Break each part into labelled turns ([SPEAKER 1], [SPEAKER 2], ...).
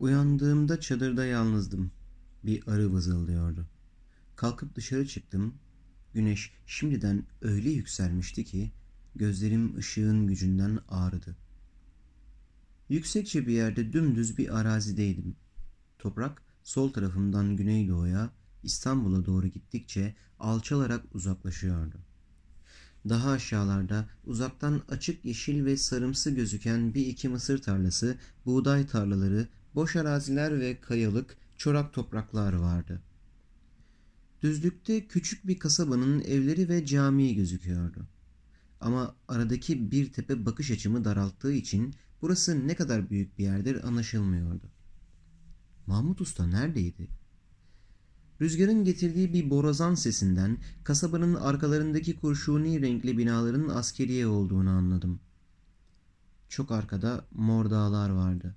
[SPEAKER 1] Uyandığımda çadırda yalnızdım. Bir arı vızıldıyordu. Kalkıp dışarı çıktım. Güneş şimdiden öyle yükselmişti ki gözlerim ışığın gücünden ağrıdı. Yüksekçe bir yerde dümdüz bir arazideydim. Toprak sol tarafımdan güneydoğuya İstanbul'a doğru gittikçe alçalarak uzaklaşıyordu. Daha aşağılarda uzaktan açık yeşil ve sarımsı gözüken bir iki mısır tarlası, buğday tarlaları, boş araziler ve kayalık, çorak topraklar vardı. Düzlükte küçük bir kasabanın evleri ve camii gözüküyordu. Ama aradaki bir tepe bakış açımı daralttığı için burası ne kadar büyük bir yerdir anlaşılmıyordu. Mahmut Usta neredeydi? Rüzgarın getirdiği bir borazan sesinden kasabanın arkalarındaki kurşuni renkli binaların askeriye olduğunu anladım. Çok arkada mor dağlar vardı.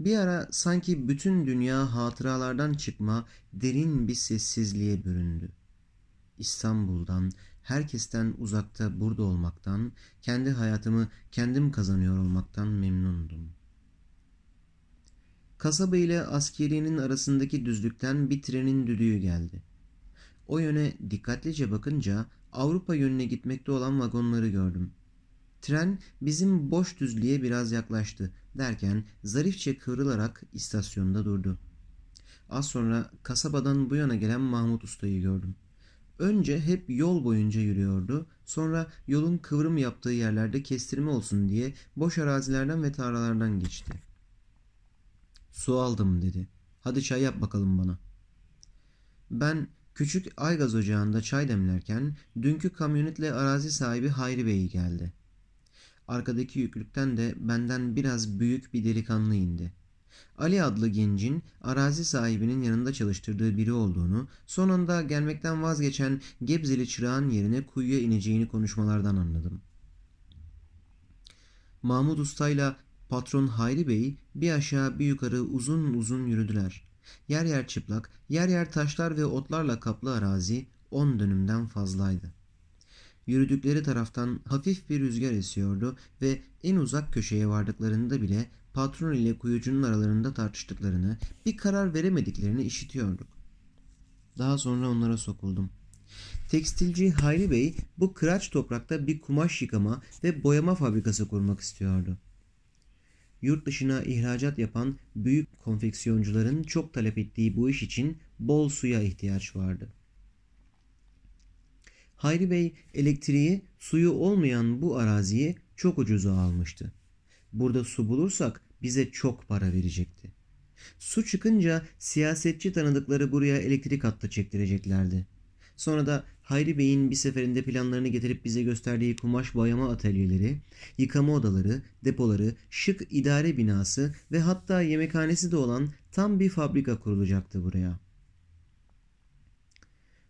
[SPEAKER 1] Bir ara sanki bütün dünya hatıralardan çıkma derin bir sessizliğe büründü. İstanbul'dan, herkesten uzakta burada olmaktan, kendi hayatımı kendim kazanıyor olmaktan memnundum. Kasaba ile askeriyenin arasındaki düzlükten bir trenin düdüğü geldi. O yöne dikkatlice bakınca Avrupa yönüne gitmekte olan vagonları gördüm. Tren bizim boş düzlüğe biraz yaklaştı derken zarifçe kıvrılarak istasyonda durdu. Az sonra kasabadan bu yana gelen Mahmut Usta'yı gördüm. Önce hep yol boyunca yürüyordu. Sonra yolun kıvrım yaptığı yerlerde kestirme olsun diye boş arazilerden ve tarlalardan geçti. Su aldım dedi. Hadi çay yap bakalım bana. Ben küçük aygaz ocağında çay demlerken dünkü kamyonetle arazi sahibi Hayri Bey geldi. Arkadaki yüklükten de benden biraz büyük bir delikanlı indi. Ali adlı gencin arazi sahibinin yanında çalıştırdığı biri olduğunu, son anda gelmekten vazgeçen Gebzeli çırağın yerine kuyuya ineceğini konuşmalardan anladım. Mahmut Usta'yla patron Hayri Bey bir aşağı bir yukarı uzun uzun yürüdüler. Yer yer çıplak, yer yer taşlar ve otlarla kaplı arazi on dönümden fazlaydı. Yürüdükleri taraftan hafif bir rüzgar esiyordu ve en uzak köşeye vardıklarında bile patron ile kuyucunun aralarında tartıştıklarını, bir karar veremediklerini işitiyorduk. Daha sonra onlara sokuldum. Tekstilci Hayri Bey bu kıraç toprakta bir kumaş yıkama ve boyama fabrikası kurmak istiyordu. Yurt dışına ihracat yapan büyük konfeksiyoncuların çok talep ettiği bu iş için bol suya ihtiyaç vardı. Hayri Bey elektriği suyu olmayan bu araziyi çok ucuza almıştı. Burada su bulursak bize çok para verecekti. Su çıkınca siyasetçi tanıdıkları buraya elektrik hattı çektireceklerdi. Sonra da Hayri Bey'in bir seferinde planlarını getirip bize gösterdiği kumaş boyama atölyeleri, yıkama odaları, depoları, şık idare binası ve hatta yemekhanesi de olan tam bir fabrika kurulacaktı buraya.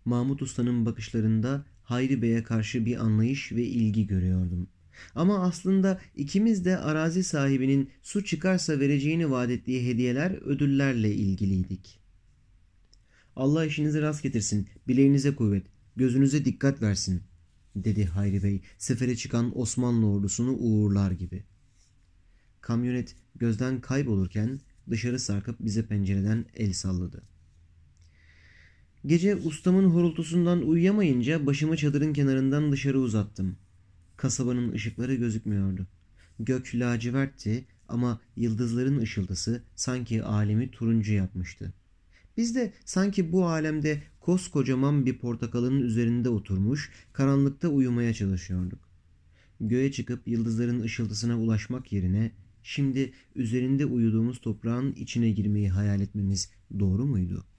[SPEAKER 1] Mahmut Usta'nın bakışlarında Hayri Bey'e karşı bir anlayış ve ilgi görüyordum. Ama aslında ikimiz de arazi sahibinin su çıkarsa vereceğini vaat ettiği hediyeler, ödüllerle ilgiliydik. Allah işinizi rast getirsin, bileğinize kuvvet, gözünüze dikkat versin, dedi Hayri Bey sefere çıkan Osmanlı ordusunu uğurlar gibi. Kamyonet gözden kaybolurken dışarı sarkıp bize pencereden el salladı. Gece ustamın horultusundan uyuyamayınca başımı çadırın kenarından dışarı uzattım. Kasabanın ışıkları gözükmüyordu. Gök lacivertti ama yıldızların ışıltısı sanki alemi turuncu yapmıştı. Biz de sanki bu alemde koskocaman bir portakalın üzerinde oturmuş, karanlıkta uyumaya çalışıyorduk. Göğe çıkıp yıldızların ışıltısına ulaşmak yerine şimdi üzerinde uyuduğumuz toprağın içine girmeyi hayal etmemiz doğru muydu?''